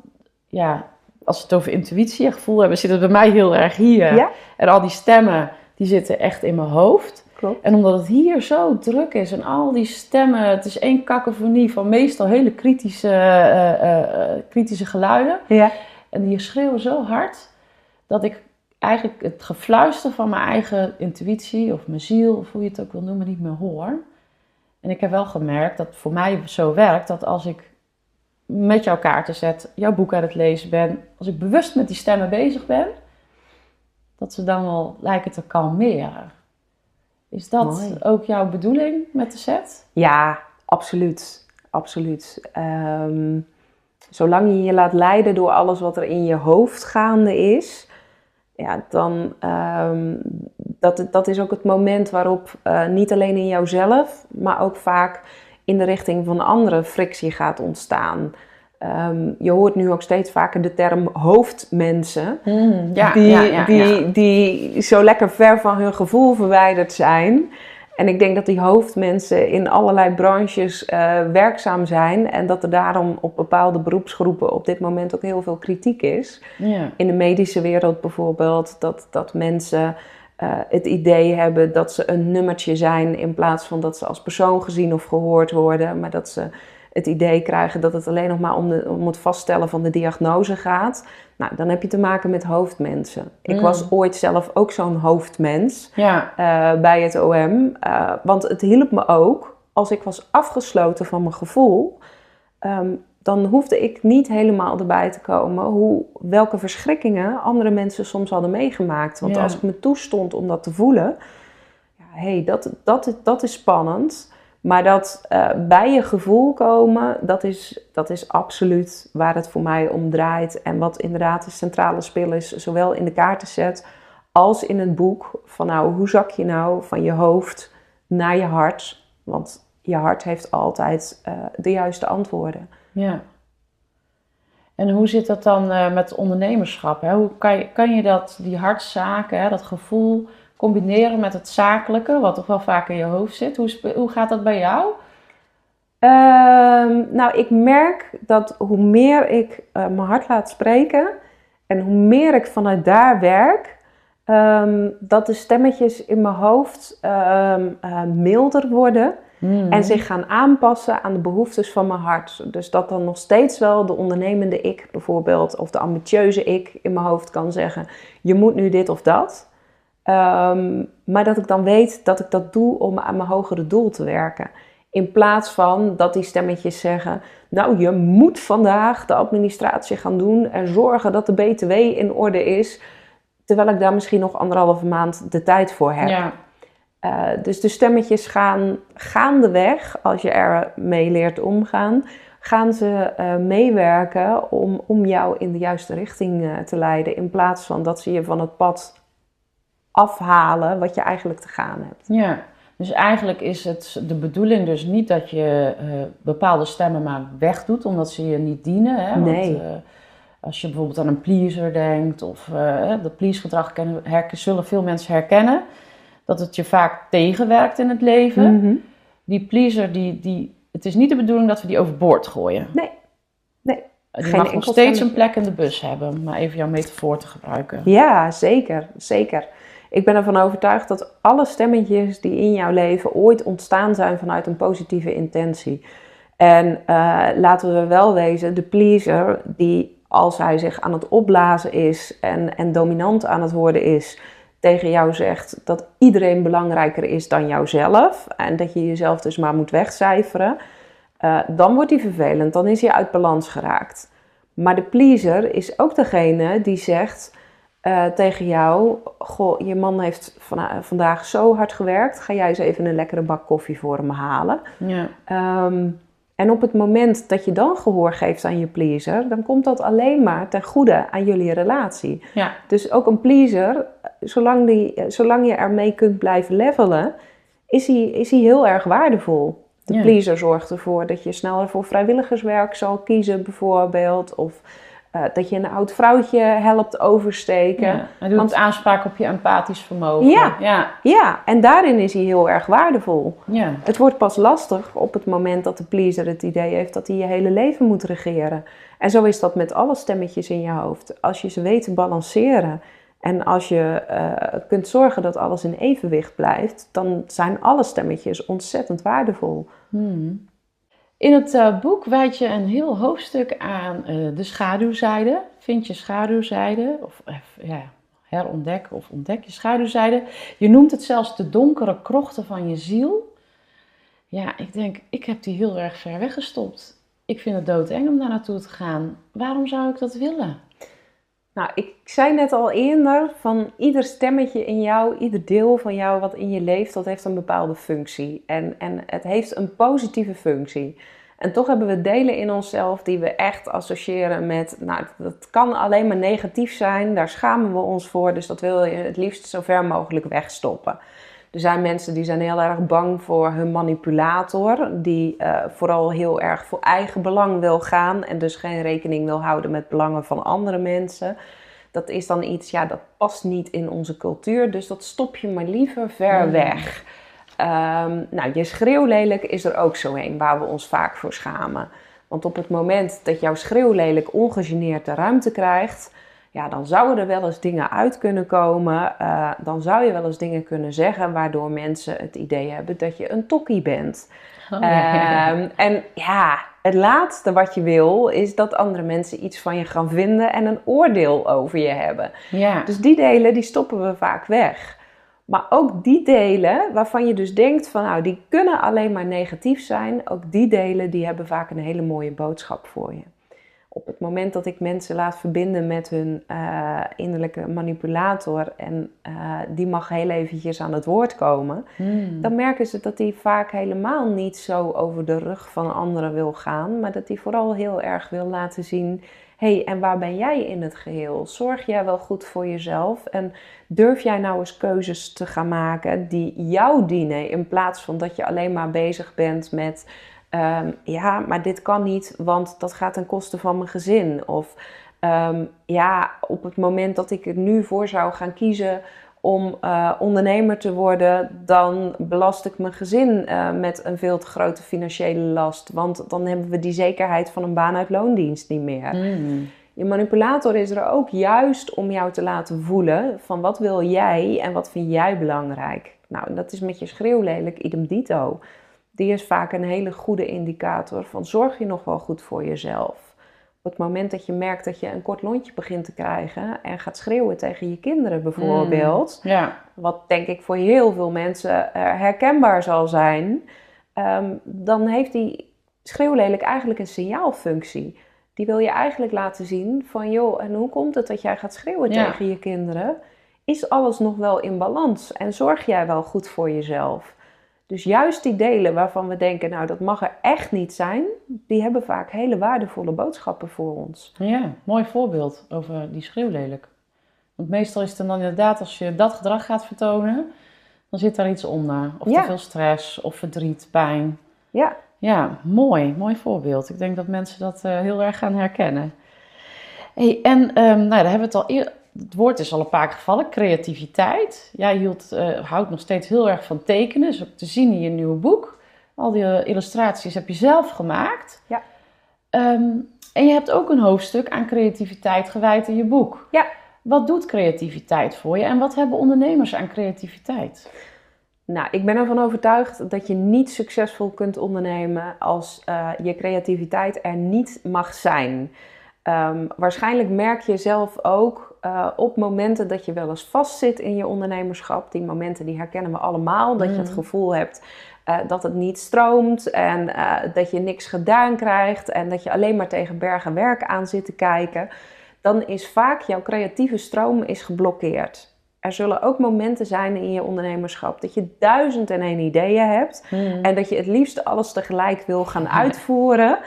Ja, als we het over intuïtie en gevoel hebben... zit het bij mij heel erg hier. Ja. En al die stemmen, die zitten echt in mijn hoofd. Klopt. En omdat het hier zo druk is en al die stemmen, het is één kakofonie van meestal hele kritische, eh, eh, eh, kritische geluiden. Ja. En die schreeuwen zo hard dat ik eigenlijk het gefluister van mijn eigen intuïtie of mijn ziel, of hoe je het ook wil noemen, niet meer hoor. En ik heb wel gemerkt dat het voor mij zo werkt dat als ik met jouw kaarten zet, jouw boek aan het lezen ben, als ik bewust met die stemmen bezig ben, dat ze dan wel lijken te kalmeren. Is dat Mooi. ook jouw bedoeling met de set? Ja, absoluut. Absoluut. Ehm, zolang je je laat leiden door alles wat er in je hoofd gaande is, ja, dan um, dat, dat is ook het moment waarop uh, niet alleen in jouzelf, maar ook vaak in de richting van anderen frictie gaat ontstaan. Ehm, je hoort nu ook steeds vaker de term hoofdmensen. Mm, ja, die, ja, ja, die, die zo lekker ver van hun gevoel verwijderd zijn. En ik denk dat die hoofdmensen in allerlei branches eh, werkzaam zijn. En dat er daarom op bepaalde beroepsgroepen op dit moment ook heel veel kritiek is. Ja. In de medische wereld bijvoorbeeld, dat, dat mensen eh, het idee hebben dat ze een nummertje zijn in plaats van dat ze als persoon gezien of gehoord worden. Maar dat ze het idee krijgen dat het alleen nog maar om, de, om het vaststellen van de diagnose gaat. Nou, dan heb je te maken met hoofdmensen. Ik Mm. was ooit zelf ook zo'n hoofdmens Ja. eh, bij het OM. eh, want het hielp me ook als ik was afgesloten van mijn gevoel. ehm, dan hoefde ik niet helemaal erbij te komen hoe, welke verschrikkingen andere mensen soms hadden meegemaakt. Want Ja. als ik me toestond om dat te voelen, ja, hey, dat, dat, dat is spannend. Maar dat eh, bij je gevoel komen, dat is, dat is absoluut waar het voor mij om draait. En wat inderdaad de centrale spil is, zowel in de kaartenset als in het boek. Van nou, hoe zak je nou van je hoofd naar je hart? Want je hart heeft altijd eh, de juiste antwoorden. Ja. En hoe zit dat dan eh, met ondernemerschap? Hè? Hoe kan je, kan je dat, die hartzaken, hè, dat gevoel, combineren met het zakelijke, wat toch wel vaak in je hoofd zit? Hoe, hoe gaat dat bij jou? Ehm, nou, ik merk dat hoe meer ik eh, mijn hart laat spreken en hoe meer ik vanuit daar werk, ehm, dat de stemmetjes in mijn hoofd ehm, eh, milder worden en zich gaan aanpassen aan de behoeftes van mijn hart. Dus dat dan nog steeds wel de ondernemende ik bijvoorbeeld, of de ambitieuze ik in mijn hoofd kan zeggen: je moet nu dit of dat. Ehm, maar dat ik dan weet dat ik dat doe om aan mijn hogere doel te werken. In plaats van dat die stemmetjes zeggen: Nou, je moet vandaag de administratie gaan doen en zorgen dat de BTW in orde is. Terwijl ik daar misschien nog anderhalve maand de tijd voor heb. Ja. Eh, dus de stemmetjes gaan gaandeweg, als je er mee leert omgaan, gaan ze eh, meewerken om, om jou in de juiste richting eh, te leiden. In plaats van dat ze je van het pad afhalen wat je eigenlijk te gaan hebt. ja. Dus eigenlijk is het de bedoeling dus niet dat je bepaalde stemmen maar wegdoet, omdat ze je niet dienen. Hè? Want, Nee. als je bijvoorbeeld aan een pleaser denkt, of dat please-gedrag kennen- herken- zullen veel mensen herkennen, dat het je vaak tegenwerkt in het leven. Mhm. Die pleaser, die, die, het is niet de bedoeling dat we die overboord gooien. Nee. Nee. Die Geen mag nog steeds een plek in de bus hebben, om maar even jouw metafoor te gebruiken. Ja, zeker, zeker. Ik ben ervan overtuigd dat alle stemmetjes die in jouw leven ooit ontstaan zijn vanuit een positieve intentie. En eh, laten we wel wezen, de pleaser die als hij zich aan het opblazen is en, en dominant aan het worden is, tegen jou zegt dat iedereen belangrijker is dan jouzelf en dat je jezelf dus maar moet wegcijferen, eh, dan wordt hij vervelend, dan is hij uit balans geraakt. Maar de pleaser is ook degene die zegt eh, tegen jou: Goh, je man heeft vandaag zo hard gewerkt. Ga jij eens even een lekkere bak koffie voor hem halen. Ja. Ehm, en op het moment dat je dan gehoor geeft aan je pleaser, dan komt dat alleen maar ten goede aan jullie relatie. Ja. Dus ook een pleaser, zolang, die, zolang je ermee kunt blijven levelen, is hij, is hij heel erg waardevol. De Ja. pleaser zorgt ervoor dat je sneller voor vrijwilligerswerk zal kiezen, bijvoorbeeld. Of eh, dat je een oud vrouwtje helpt oversteken. Ja. Hij doet Want- aanspraak op je empathisch vermogen. Ja. Ja. Ja, en daarin is hij heel erg waardevol. Ja. Het wordt pas lastig op het moment dat de pleaser het idee heeft dat hij je hele leven moet regeren. En zo is dat met alle stemmetjes in je hoofd. Als je ze weet te balanceren en als je eh, kunt zorgen dat alles in evenwicht blijft, dan zijn alle stemmetjes ontzettend waardevol. Hmm. In het eh, boek wijd je een heel hoofdstuk aan eh, de schaduwzijde. Vind je schaduwzijde, of eh, ja, herontdek of ontdek je schaduwzijde. Je noemt het zelfs de donkere krochten van je ziel. Ja, ik denk, ik heb die heel erg ver weggestopt. Ik vind het doodeng om daar naartoe te gaan. Waarom zou ik dat willen? Nou, ik zei net al eerder van ieder stemmetje in jou, ieder deel van jou wat in je leeft, dat heeft een bepaalde functie. En, en het heeft een positieve functie. En toch hebben we delen in onszelf die we echt associëren met, nou, dat kan alleen maar negatief zijn, daar schamen we ons voor, dus dat wil je het liefst zo ver mogelijk wegstoppen. Er zijn mensen die zijn heel erg bang voor hun manipulator, die uh, vooral heel erg voor eigen belang wil gaan en dus geen rekening wil houden met belangen van andere mensen. Dat is dan iets, ja, dat past niet in onze cultuur, dus dat stop je maar liever ver Mm. weg. Ehm, nou, je schreeuwlelijk is er ook zo een waar we ons vaak voor schamen. Want op het moment dat jouw schreeuwlelijk ongegeneerd de ruimte krijgt, ja, dan zouden er wel eens dingen uit kunnen komen. Eh, dan zou je wel eens dingen kunnen zeggen waardoor mensen het idee hebben dat je een tokkie bent. Oh, ja. Ehm, en ja, het laatste wat je wil is dat andere mensen iets van je gaan vinden en een oordeel over je hebben. ja. Dus die delen die stoppen we vaak weg. Maar ook die delen waarvan je dus denkt van nou die kunnen alleen maar negatief zijn, ook die delen die hebben vaak een hele mooie boodschap voor je. Op het moment dat ik mensen laat verbinden met hun eh, innerlijke manipulator en eh, die mag heel eventjes aan het woord komen, Mm. dan merken ze dat die vaak helemaal niet zo over de rug van anderen wil gaan, maar dat die vooral heel erg wil laten zien: hé, hey, en waar ben jij in het geheel? Zorg jij wel goed voor jezelf en durf jij nou eens keuzes te gaan maken die jou dienen, in plaats van dat je alleen maar bezig bent met. Ehm, ja, maar dit kan niet, want dat gaat ten koste van mijn gezin. Of ehm, ja, op het moment dat ik er nu voor zou gaan kiezen om eh, ondernemer te worden, dan belast ik mijn gezin eh, met een veel te grote financiële last. Want dan hebben we die zekerheid van een baan uit loondienst niet meer. Mm. Je manipulator is er ook juist om jou te laten voelen van wat wil jij en wat vind jij belangrijk. Nou, en dat is met je schreeuwlelijk idem dito. Die is vaak een hele goede indicator van zorg je nog wel goed voor jezelf. Op het moment dat je merkt dat je een kort lontje begint te krijgen en gaat schreeuwen tegen je kinderen bijvoorbeeld, Ja. wat denk ik voor heel veel mensen eh, herkenbaar zal zijn, ehm, dan heeft die schreeuwlelijk eigenlijk een signaalfunctie. Die wil je eigenlijk laten zien van joh, en hoe komt het dat jij gaat schreeuwen Ja. tegen je kinderen? Is alles nog wel in balans en zorg jij wel goed voor jezelf? Dus juist die delen waarvan we denken, nou dat mag er echt niet zijn, die hebben vaak hele waardevolle boodschappen voor ons. Ja, mooi voorbeeld over die schreeuwlelijk. Want meestal is het dan inderdaad, als je dat gedrag gaat vertonen, dan zit daar iets onder. Of Ja. te veel stress, of verdriet, pijn. Ja, Ja, mooi, mooi voorbeeld. Ik denk dat mensen dat eh, heel erg gaan herkennen. Hey, en ehm, nou, daar hebben we het al Het woord is al een paar keer gevallen, creativiteit. Jij hield, eh, houdt nog steeds heel erg van tekenen, is ook te zien in je nieuwe boek. Al die eh, illustraties heb je zelf gemaakt. Ja. Ehm, en je hebt ook een hoofdstuk aan creativiteit gewijd in je boek. Ja. Wat doet creativiteit voor je en wat hebben ondernemers aan creativiteit? Nou, ik ben ervan overtuigd dat je niet succesvol kunt ondernemen als eh, je creativiteit er niet mag zijn. Ehm, waarschijnlijk merk je zelf ook eh, op momenten dat je wel eens vastzit in je ondernemerschap. Die momenten die herkennen we allemaal. Dat je het Mhm. gevoel hebt eh, dat het niet stroomt en eh, dat je niks gedaan krijgt en dat je alleen maar tegen bergen werk aan zit te kijken. Dan is vaak jouw creatieve stroom is geblokkeerd. Er zullen ook momenten zijn in je ondernemerschap dat je duizend en één ideeën hebt. En dat je het liefst alles tegelijk wil gaan uitvoeren.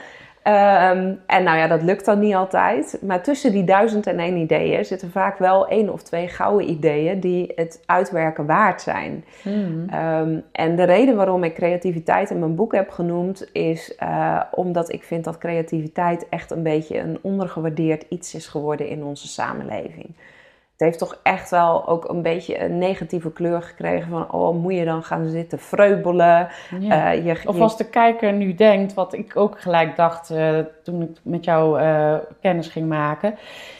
Ehm, en nou ja, dat lukt dan niet altijd. Maar tussen die duizend en één ideeën zitten vaak wel één of twee gouden ideeën die het uitwerken waard zijn. Mhm. Ehm, en de reden waarom ik creativiteit in mijn boek heb genoemd is eh, omdat ik vind dat creativiteit echt een beetje een ondergewaardeerd iets is geworden in onze samenleving. Het heeft toch echt wel ook een beetje een negatieve kleur gekregen van oh, moet je dan gaan zitten vreubelen? Ja. Eh, je, Of als de kijker nu denkt, wat ik ook gelijk dacht eh, toen ik met jou eh, kennis ging maken.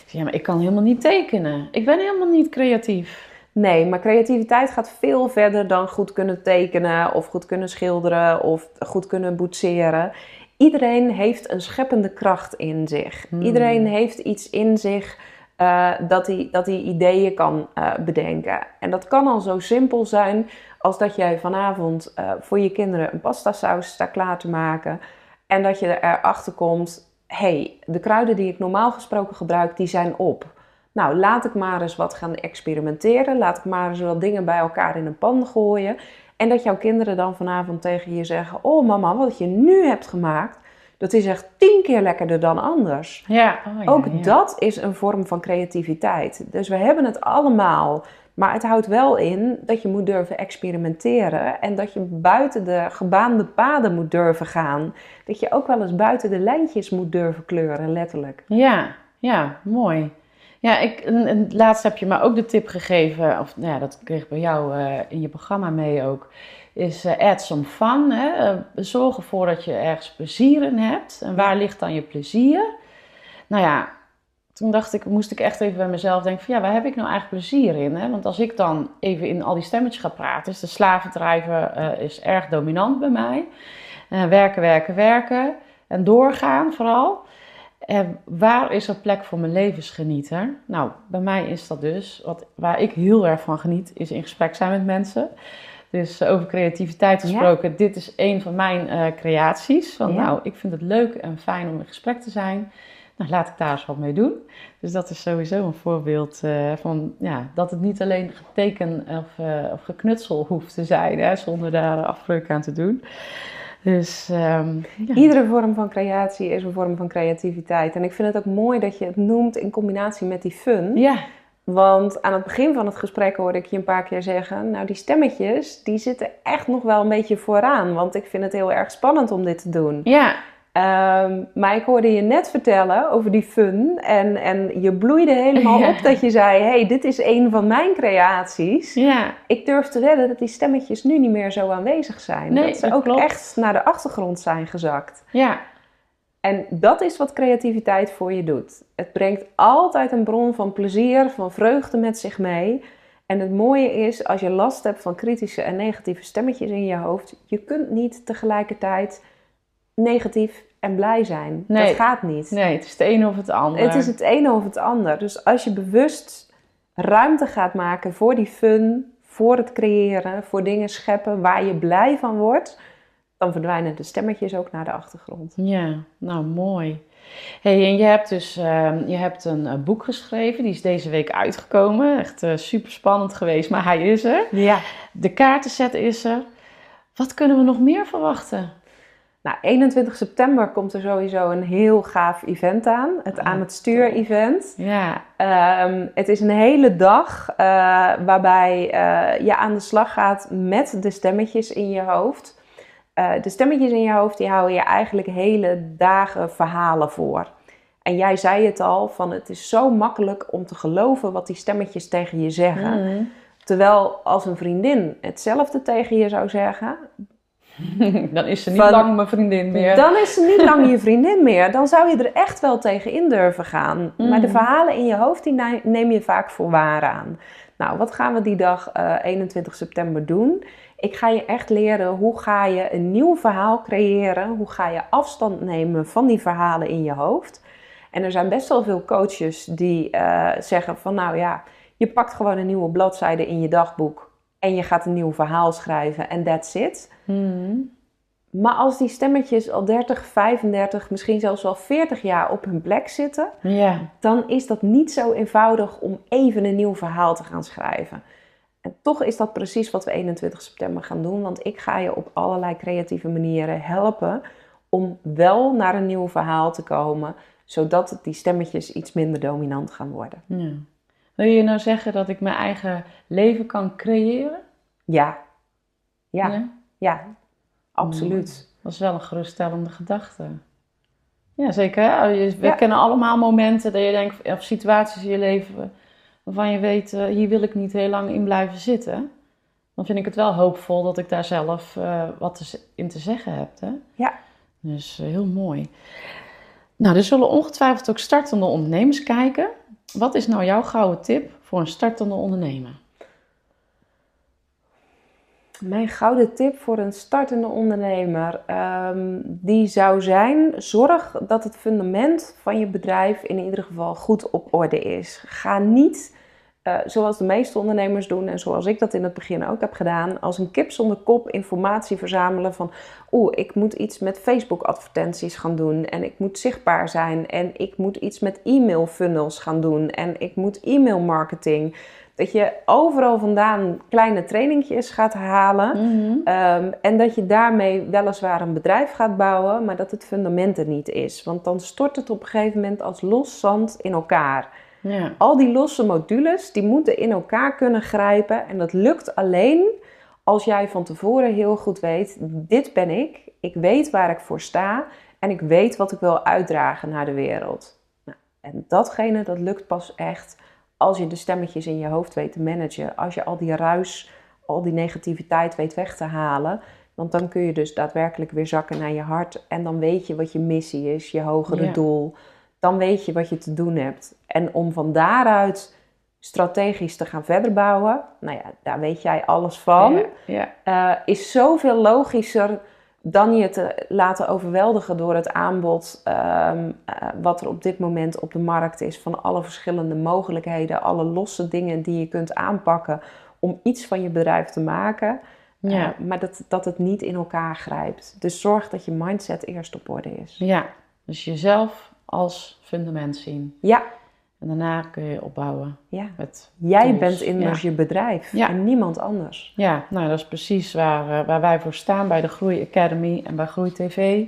Ja, maar ik kan helemaal niet tekenen. Ik ben helemaal niet creatief. Nee, maar creativiteit gaat veel verder dan goed kunnen tekenen of goed kunnen schilderen of goed kunnen boetseren. Iedereen heeft een scheppende kracht in zich. Hmm. Iedereen heeft iets in zich eh, dat hij dat hij ideeën kan eh, bedenken. En dat kan al zo simpel zijn als dat jij vanavond eh, voor je kinderen een pasta saus klaar te maken. En dat je erachter komt, hey, de kruiden die ik normaal gesproken gebruik, die zijn op. Nou, laat ik maar eens wat gaan experimenteren. Laat ik maar eens wat dingen bij elkaar in een pan gooien. En dat jouw kinderen dan vanavond tegen je zeggen: Oh, mama, wat je nu hebt gemaakt, dat is echt tien keer lekkerder dan anders. Ja, oh ja, Ook ja. dat is een vorm van creativiteit. Dus we hebben het allemaal Maar het houdt wel in dat je moet durven experimenteren en dat je buiten de gebaande paden moet durven gaan. Dat je ook wel eens buiten de lijntjes moet durven kleuren, letterlijk. Ja, ja, mooi. Ja, ik, laatst heb je me ook de tip gegeven, of nou ja, dat kreeg ik bij jou uh, in je programma mee ook, is uh, add some fun. Hè? Uh, zorg ervoor dat je ergens plezier in hebt. En waar ligt dan je plezier? Nou ja, toen dacht ik, moest ik echt even bij mezelf denken van ja, waar heb ik nou eigenlijk plezier in? Hè? Want als ik dan even in al die stemmetjes ga praten, is de slavendrijver uh, is erg dominant bij mij. Werken, werken, werken en doorgaan vooral. En waar is er plek voor mijn levensgenieter? Nou, bij mij is dat dus, wat, waar ik heel erg van geniet, is in gesprek zijn met mensen. Dus over creativiteit gesproken, ja. dit is een van mijn uh, creaties. Van, ja. Nou, ik vind het leuk en fijn om in gesprek te zijn. Nou, laat ik daar eens wat mee doen. Dus dat is sowieso een voorbeeld uh, van ja, dat het niet alleen geteken of, uh, of geknutsel hoeft te zijn, hè, zonder daar afbreuk aan te doen. Dus, um, ja. Iedere vorm van creatie is een vorm van creativiteit. En ik vind het ook mooi dat je het noemt in combinatie met die fun. Ja. Want aan het begin van het gesprek hoorde ik je een paar keer zeggen: Nou, die stemmetjes, die zitten echt nog wel een beetje vooraan. Want ik vind het heel erg spannend om dit te doen. Ja. Um, maar ik hoorde je net vertellen over die fun. En, en je bloeide helemaal ja. op dat je zei: hey, dit is een van mijn creaties. Ja. Ik durf te wedden dat die stemmetjes nu niet meer zo aanwezig zijn. Nee, dat ze dat ook klopt. echt naar de achtergrond zijn gezakt. Ja. En dat is wat creativiteit voor je doet. Het brengt altijd een bron van plezier, van vreugde met zich mee. En het mooie is, als je last hebt van kritische en negatieve stemmetjes in je hoofd, je kunt niet tegelijkertijd negatief en blij zijn. Nee. Dat gaat niet. Nee, het is het een of het ander. Het is het ene of het ander. Dus als je bewust ruimte gaat maken voor die fun, voor het creëren, voor dingen scheppen waar je blij van wordt, dan verdwijnen de stemmetjes ook naar de achtergrond. Ja, nou mooi. Hey, en je hebt dus uh, je hebt een uh, boek geschreven, die is deze week uitgekomen. Echt uh, super spannend geweest, maar hij is er. Ja. De kaartenset is er. Wat kunnen we nog meer verwachten? Nou, 21 september komt er sowieso een heel gaaf event aan. Het Aan het Stuur event. Ja. Um, het is een hele dag uh, waarbij uh, je aan de slag gaat met de stemmetjes in je hoofd. Uh, de stemmetjes in je hoofd die houden je eigenlijk hele dagen verhalen voor. En jij zei het al, van het is zo makkelijk om te geloven wat die stemmetjes tegen je zeggen. Mm. Terwijl als een vriendin hetzelfde tegen je zou zeggen, dan is ze niet Van- lang mijn vriendin meer. Dan is ze niet lang je vriendin meer. Dan zou je er echt wel tegen in durven gaan. Mm. Maar de verhalen in je hoofd, die ne- neem je vaak voor waar aan. Nou, wat gaan we die dag eh, 21 september doen? Ik ga je echt leren hoe ga je een nieuw verhaal creëren. Hoe ga je afstand nemen van die verhalen in je hoofd. En er zijn best wel veel coaches die eh, zeggen van nou ja, je pakt gewoon een nieuwe bladzijde in je dagboek. En je gaat een nieuw verhaal schrijven en that's it. Mm. Maar als die stemmetjes al 30, 35, misschien zelfs wel 40 jaar op hun plek zitten, dan is dat niet zo eenvoudig om even een nieuw verhaal te gaan schrijven. En toch is dat precies wat we 21 september gaan doen, want ik ga je op allerlei creatieve manieren helpen om wel naar een nieuw verhaal te komen, zodat die stemmetjes iets minder dominant gaan worden. ja. Wil je nou zeggen dat ik mijn eigen leven kan creëren? Ja, ja, ja, absoluut. Dat is wel een geruststellende gedachte. Ja, zeker. hè? Je- We Ja. kennen allemaal momenten dat je denkt, of situaties in je leven waarvan je weet, eh, hier wil ik niet heel lang in blijven zitten. Dan vind ik het wel hoopvol dat ik daar zelf eh, wat in te zeggen heb. Hè? Ja. Dus eh, heel mooi. Nou, er zullen ongetwijfeld ook startende ondernemers kijken. Wat is nou jouw gouden tip voor een startende ondernemer? Mijn gouden tip voor een startende ondernemer, ehm, die zou zijn: zorg dat het fundament van je bedrijf in ieder geval goed op orde is. Ga niet, eh, zoals de meeste ondernemers doen en zoals ik dat in het begin ook heb gedaan, als een kip zonder kop informatie verzamelen van, oeh, ik moet iets met Facebook-advertenties gaan doen en ik moet zichtbaar zijn en ik moet iets met e-mail funnels gaan doen en ik moet e-mail marketing. Dat je overal vandaan kleine trainingjes gaat halen. Um, en dat je daarmee weliswaar een bedrijf gaat bouwen, maar dat het fundament er niet is. Want dan stort het op een gegeven moment als los zand in elkaar. Ja. Al die losse modules, die moeten in elkaar kunnen grijpen. En dat lukt alleen als jij van tevoren heel goed weet, dit ben ik. Ik weet waar ik voor sta. En ik weet wat ik wil uitdragen naar de wereld. Nou, en datgene, dat lukt pas echt als je de stemmetjes in je hoofd weet te managen. Als je al die ruis, al die negativiteit weet weg te halen. Want dan kun je dus daadwerkelijk weer zakken naar je hart. En dan weet je wat je missie is, je hogere Ja. doel. Dan weet je wat je te doen hebt. En om van daaruit strategisch te gaan verder bouwen, nou ja, daar weet jij alles van, Ja, ja. eh, is zoveel logischer dan je te laten overweldigen door het aanbod eh, wat er op dit moment op de markt is van alle verschillende mogelijkheden, alle losse dingen die je kunt aanpakken om iets van je bedrijf te maken. Ja. Eh, maar dat, dat het niet in elkaar grijpt. Dus zorg dat je mindset eerst op orde is. ja, dus jezelf als fundament zien. Ja, En daarna kun je opbouwen ja. met Jij tools. bent immers je bedrijf Ja. en niemand anders. Ja, nou dat is precies waar, eh, waar wij voor staan bij de Groei Academy en bij Groei TV.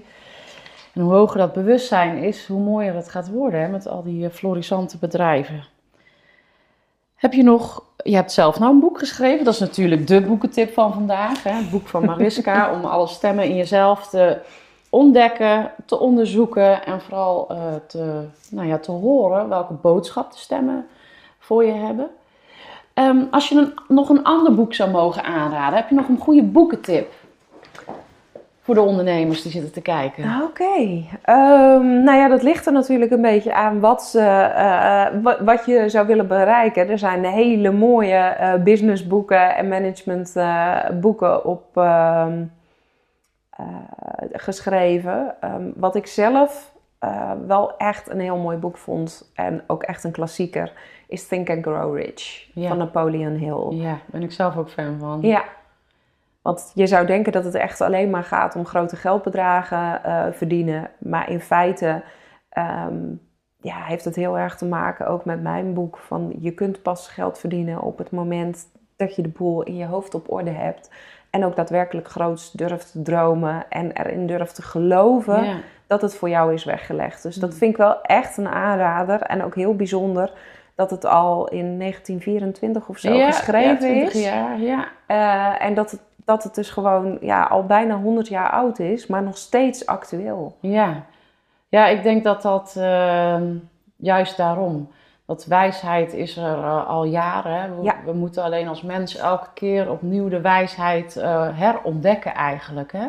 En hoe hoger dat bewustzijn is, hoe mooier het gaat worden hè, met al die eh, florissante bedrijven. Heb je nog, je hebt zelf nou een boek geschreven, dat is natuurlijk de boekentip van vandaag. Hè? Het boek van Mariska, om alle stemmen in jezelf te ontdekken, te onderzoeken en vooral eh, te, nou ja, te horen welke boodschap de stemmen voor je hebben. Ehm, als je een, nog een ander boek zou mogen aanraden, heb je nog een goede boekentip voor de ondernemers die zitten te kijken? Oké. Ehm, nou ja, dat ligt er natuurlijk een beetje aan wat, ze, eh, eh, wa- wat je zou willen bereiken. Er zijn hele mooie businessboeken en managementboeken op ehm, eh, geschreven. Ehm, wat ik zelf eh, wel echt een heel mooi boek vond en ook echt een klassieker is Think and Grow Rich Ja. van Napoleon Hill. Ja, ben ik zelf ook fan van. Ja. Want je zou denken dat het echt alleen maar gaat om grote geldbedragen eh, verdienen. Maar in feite ehm, ja, heeft het heel erg te maken ook met mijn boek. Van je kunt pas geld verdienen op het moment dat je de boel in je hoofd op orde hebt. En ook daadwerkelijk groots durft te dromen en erin durft te geloven Ja. dat het voor jou is weggelegd. Dus dat Mm. vind ik wel echt een aanrader. En ook heel bijzonder dat het al in 1924 of zo Ja, geschreven ja, 20 is. jaar, ja. Eh, en dat het, dat het dus gewoon ja, al bijna 100 jaar oud is, maar nog steeds actueel. Ja, ja ik denk dat dat ehm, juist daarom. Dat wijsheid is er eh, al jaren. We, Ja. we moeten alleen als mens elke keer opnieuw de wijsheid eh, herontdekken eigenlijk. Hè.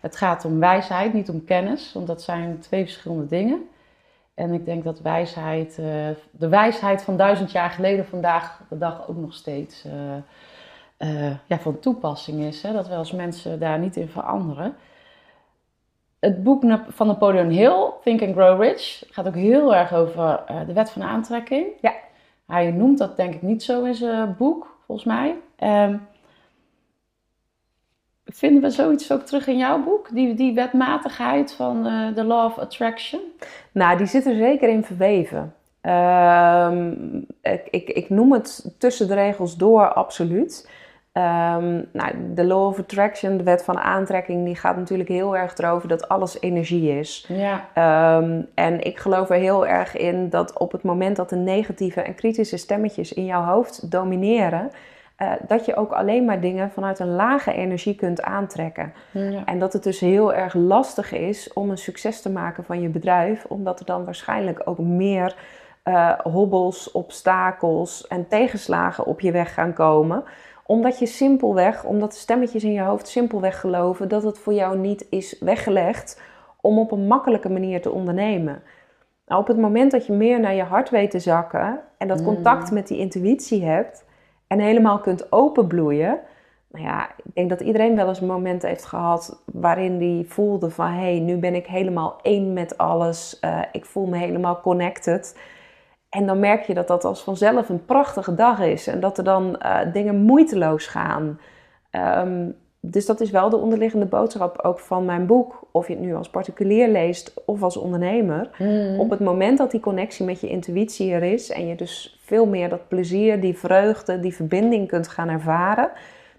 Het gaat om wijsheid, niet om kennis, want dat zijn twee verschillende dingen. En ik denk dat wijsheid, eh, de wijsheid van duizend jaar geleden vandaag de dag ook nog steeds ja, van toepassing is. Hè? Dat we als mensen daar niet in veranderen. Het boek van Napoleon Hill, Think and Grow Rich, gaat ook heel erg over eh, de wet van aantrekking. Ja. Hij noemt dat denk ik niet zo in zijn boek, volgens mij. Ehm, vinden we zoiets ook terug in jouw boek? Die, die wetmatigheid van eh de Law of Attraction? Nou, die zit er zeker in verweven. Ehm, ik, ik, ik noem het tussen de regels door absoluut. Ehm, nou, de Law of Attraction, de wet van aantrekking, die gaat natuurlijk heel erg erover dat alles energie is. Ja. Ehm, en ik geloof er heel erg in dat op het moment dat de negatieve en kritische stemmetjes in jouw hoofd domineren, eh, dat je ook alleen maar dingen vanuit een lage energie kunt aantrekken. ja. En dat het dus heel erg lastig is om een succes te maken van je bedrijf, omdat er dan waarschijnlijk ook meer eh, hobbels, obstakels en tegenslagen op je weg gaan komen. Omdat je simpelweg, omdat de stemmetjes in je hoofd simpelweg geloven dat het voor jou niet is weggelegd om op een makkelijke manier te ondernemen. Nou, op het moment dat je meer naar je hart weet te zakken en dat Mm. contact met die intuïtie hebt en helemaal kunt openbloeien, nou ja, ik denk dat iedereen wel eens een moment heeft gehad waarin die voelde van hé, hey, nu ben ik helemaal één met alles, eh, ik voel me helemaal connected. En dan merk je dat dat als vanzelf een prachtige dag is en dat er dan eh, dingen moeiteloos gaan. Ehm, dus dat is wel de onderliggende boodschap ook van mijn boek, of je het nu als particulier leest of als ondernemer. Mm. Op het moment dat die connectie met je intuïtie er is en je dus veel meer dat plezier, die vreugde, die verbinding kunt gaan ervaren,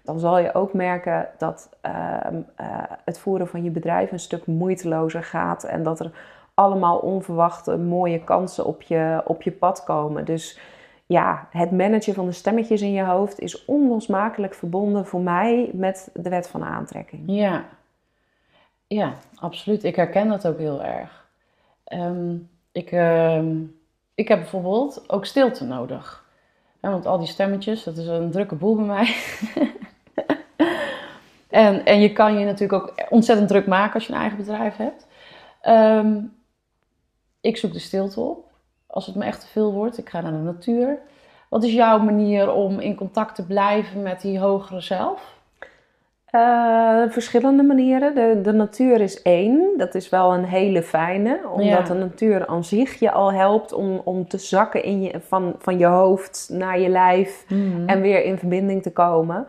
dan zal je ook merken dat ehm, eh, het voeren van je bedrijf een stuk moeitelozer gaat en dat er allemaal onverwachte mooie kansen op je, op je pad komen. Dus ja, het managen van de stemmetjes in je hoofd is onlosmakelijk verbonden voor mij met de wet van aantrekking. Ja, ja absoluut. Ik herken dat ook heel erg. Ehm, ik, ehm, ik heb bijvoorbeeld ook stilte nodig. want al die stemmetjes, dat is een drukke boel bij mij. en, en je kan je natuurlijk ook ontzettend druk maken als je een eigen bedrijf hebt. Ehm, ik zoek de stilte op als het me echt te veel wordt. Ik ga naar de natuur. Wat is jouw manier om in contact te blijven met die hogere zelf? Uh, verschillende manieren. De, de natuur is één. Dat is wel een hele fijne. Omdat de natuur aan zich je al helpt om, om te zakken in je, van, van je hoofd naar je lijf. Mhm. En weer in verbinding te komen.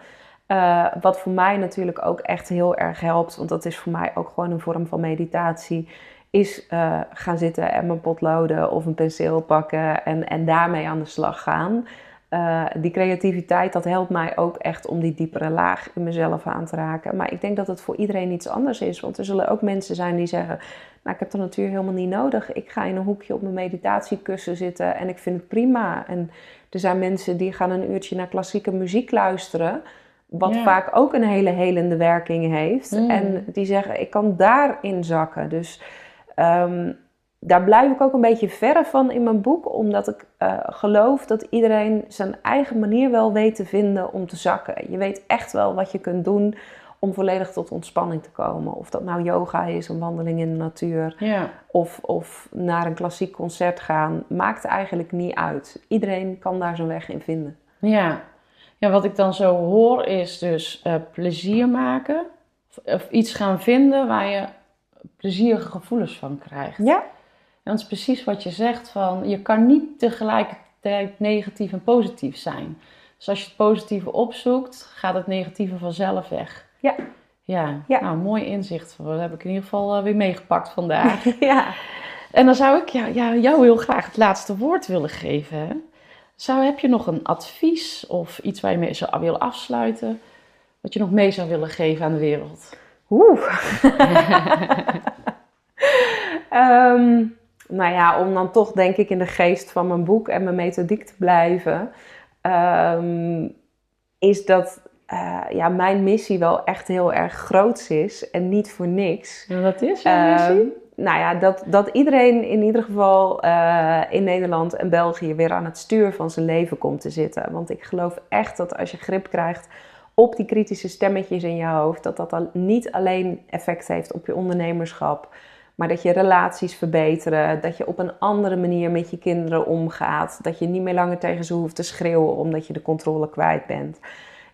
Uh, wat voor mij natuurlijk ook echt heel erg helpt. Want dat is voor mij ook gewoon een vorm van meditatie is uh, gaan zitten en mijn potloden of een penseel pakken en, en daarmee aan de slag gaan. Uh, die creativiteit, dat helpt mij ook echt om die diepere laag in mezelf aan te raken. Maar ik denk dat het voor iedereen iets anders is. Want er zullen ook mensen zijn die zeggen: Nou, ik heb de natuur helemaal niet nodig. Ik ga in een hoekje op mijn meditatiekussen zitten en ik vind het prima. En er zijn mensen die gaan een uurtje naar klassieke muziek luisteren. Wat vaak ook een hele helende werking heeft. Mm. En die zeggen: Ik kan daarin zakken. Dus Ehm, daar blijf ik ook een beetje verre van in mijn boek, omdat ik uh, geloof dat iedereen zijn eigen manier wel weet te vinden om te zakken. Je weet echt wel wat je kunt doen om volledig tot ontspanning te komen. Of dat nou yoga is, een wandeling in de natuur, ja. of, of naar een klassiek concert gaan, maakt eigenlijk niet uit. Iedereen kan daar zijn weg in vinden. Ja, ja wat ik dan zo hoor is dus uh, plezier maken, of iets gaan vinden waar je plezierige gevoelens van krijgt. Ja. En dat is precies wat je zegt van je kan niet tegelijkertijd negatief en positief zijn. Dus als je het positieve opzoekt, gaat het negatieve vanzelf weg. Ja. Ja, ja. nou mooi inzicht. Dat heb ik in ieder geval eh, weer meegepakt vandaag. ja. En dan zou ik ja, jou heel graag het laatste woord willen geven. Zou, heb je nog een advies of iets waar je mee zou willen afsluiten? Wat je nog mee zou willen geven aan de wereld? Oeh. um, nou ja, om dan toch denk ik in de geest van mijn boek en mijn methodiek te blijven, um, is dat uh, ja, mijn missie wel echt heel erg groots is en niet voor niks. En wat is jouw missie? Um, nou ja, dat, dat iedereen in ieder geval uh, in Nederland en België weer aan het stuur van zijn leven komt te zitten. Want ik geloof echt dat als je grip krijgt op die kritische stemmetjes in je hoofd, dat dat al niet alleen effect heeft op je ondernemerschap, maar dat je relaties verbeteren, dat je op een andere manier met je kinderen omgaat, dat je niet meer langer tegen ze hoeft te schreeuwen omdat je de controle kwijt bent.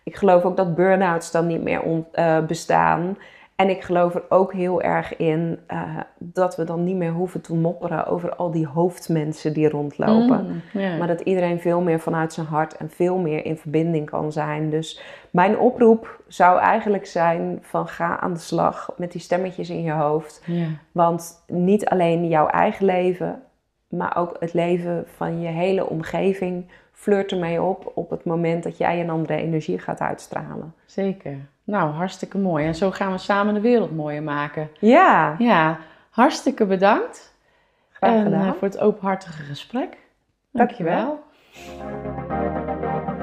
Ik geloof ook dat burn-outs dan niet meer uh, bestaan. En ik geloof er ook heel erg in uh, dat we dan niet meer hoeven te mopperen over al die hoofdmensen die rondlopen. Mm, maar dat iedereen veel meer vanuit zijn hart en veel meer in verbinding kan zijn. Dus mijn oproep zou eigenlijk zijn van ga aan de slag met die stemmetjes in je hoofd. Want niet alleen jouw eigen leven, maar ook het leven van je hele omgeving flirt ermee op op het moment dat jij een andere energie gaat uitstralen. Zeker. Nou, hartstikke mooi. En zo gaan we samen de wereld mooier maken. Ja. Ja, hartstikke bedankt. Graag gedaan. En, uh, voor het openhartige gesprek. Dankjewel. Dankjewel.